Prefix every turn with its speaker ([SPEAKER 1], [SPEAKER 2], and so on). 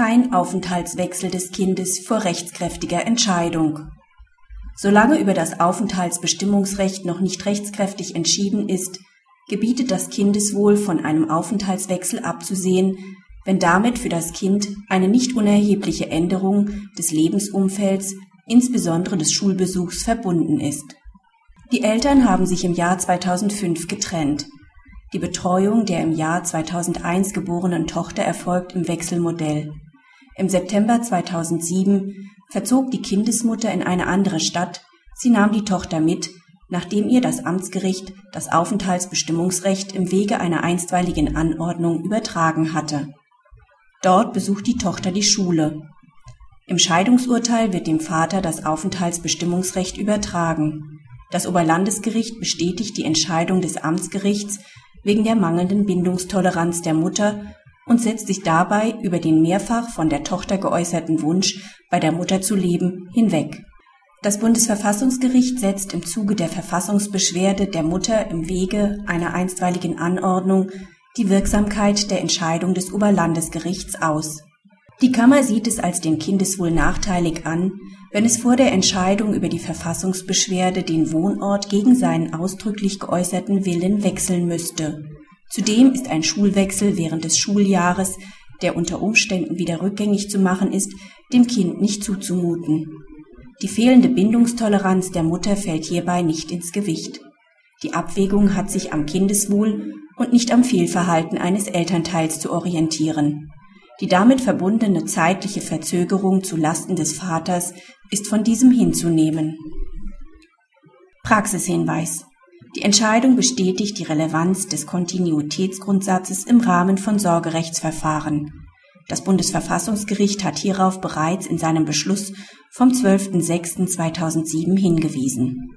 [SPEAKER 1] kein Aufenthaltswechsel des Kindes vor rechtskräftiger Entscheidung. Solange über das Aufenthaltsbestimmungsrecht noch nicht rechtskräftig entschieden ist, gebietet das Kindeswohl von einem Aufenthaltswechsel abzusehen, wenn damit für das Kind eine nicht unerhebliche Änderung des Lebensumfelds, insbesondere des Schulbesuchs, verbunden ist. Die Eltern haben sich im Jahr 2005 getrennt. Die Betreuung der im Jahr 2001 geborenen Tochter erfolgt im Wechselmodell. Im September 2007 verzog die Kindesmutter in eine andere Stadt, sie nahm die Tochter mit, nachdem ihr das Amtsgericht das Aufenthaltsbestimmungsrecht im Wege einer einstweiligen Anordnung übertragen hatte. Dort besucht die Tochter die Schule. Im Scheidungsurteil wird dem Vater das Aufenthaltsbestimmungsrecht übertragen. Das Oberlandesgericht bestätigt die Entscheidung des Amtsgerichts wegen der mangelnden Bindungstoleranz der Mutter und setzt sich dabei über den mehrfach von der Tochter geäußerten Wunsch, bei der Mutter zu leben, hinweg. Das Bundesverfassungsgericht setzt im Zuge der Verfassungsbeschwerde der Mutter im Wege einer einstweiligen Anordnung die Wirksamkeit der Entscheidung des Oberlandesgerichts aus. Die Kammer sieht es als dem Kindeswohl nachteilig an, wenn es vor der Entscheidung über die Verfassungsbeschwerde den Wohnort gegen seinen ausdrücklich geäußerten Willen wechseln müsste. Zudem ist ein Schulwechsel während des Schuljahres, der unter Umständen wieder rückgängig zu machen ist, dem Kind nicht zuzumuten. Die fehlende Bindungstoleranz der Mutter fällt hierbei nicht ins Gewicht. Die Abwägung hat sich am Kindeswohl und nicht am Fehlverhalten eines Elternteils zu orientieren. Die damit verbundene zeitliche Verzögerung zu Lasten des Vaters ist von diesem hinzunehmen. Praxishinweis. Die Entscheidung bestätigt die Relevanz des Kontinuitätsgrundsatzes im Rahmen von Sorgerechtsverfahren. Das Bundesverfassungsgericht hat hierauf bereits in seinem Beschluss vom 12.06.2007 hingewiesen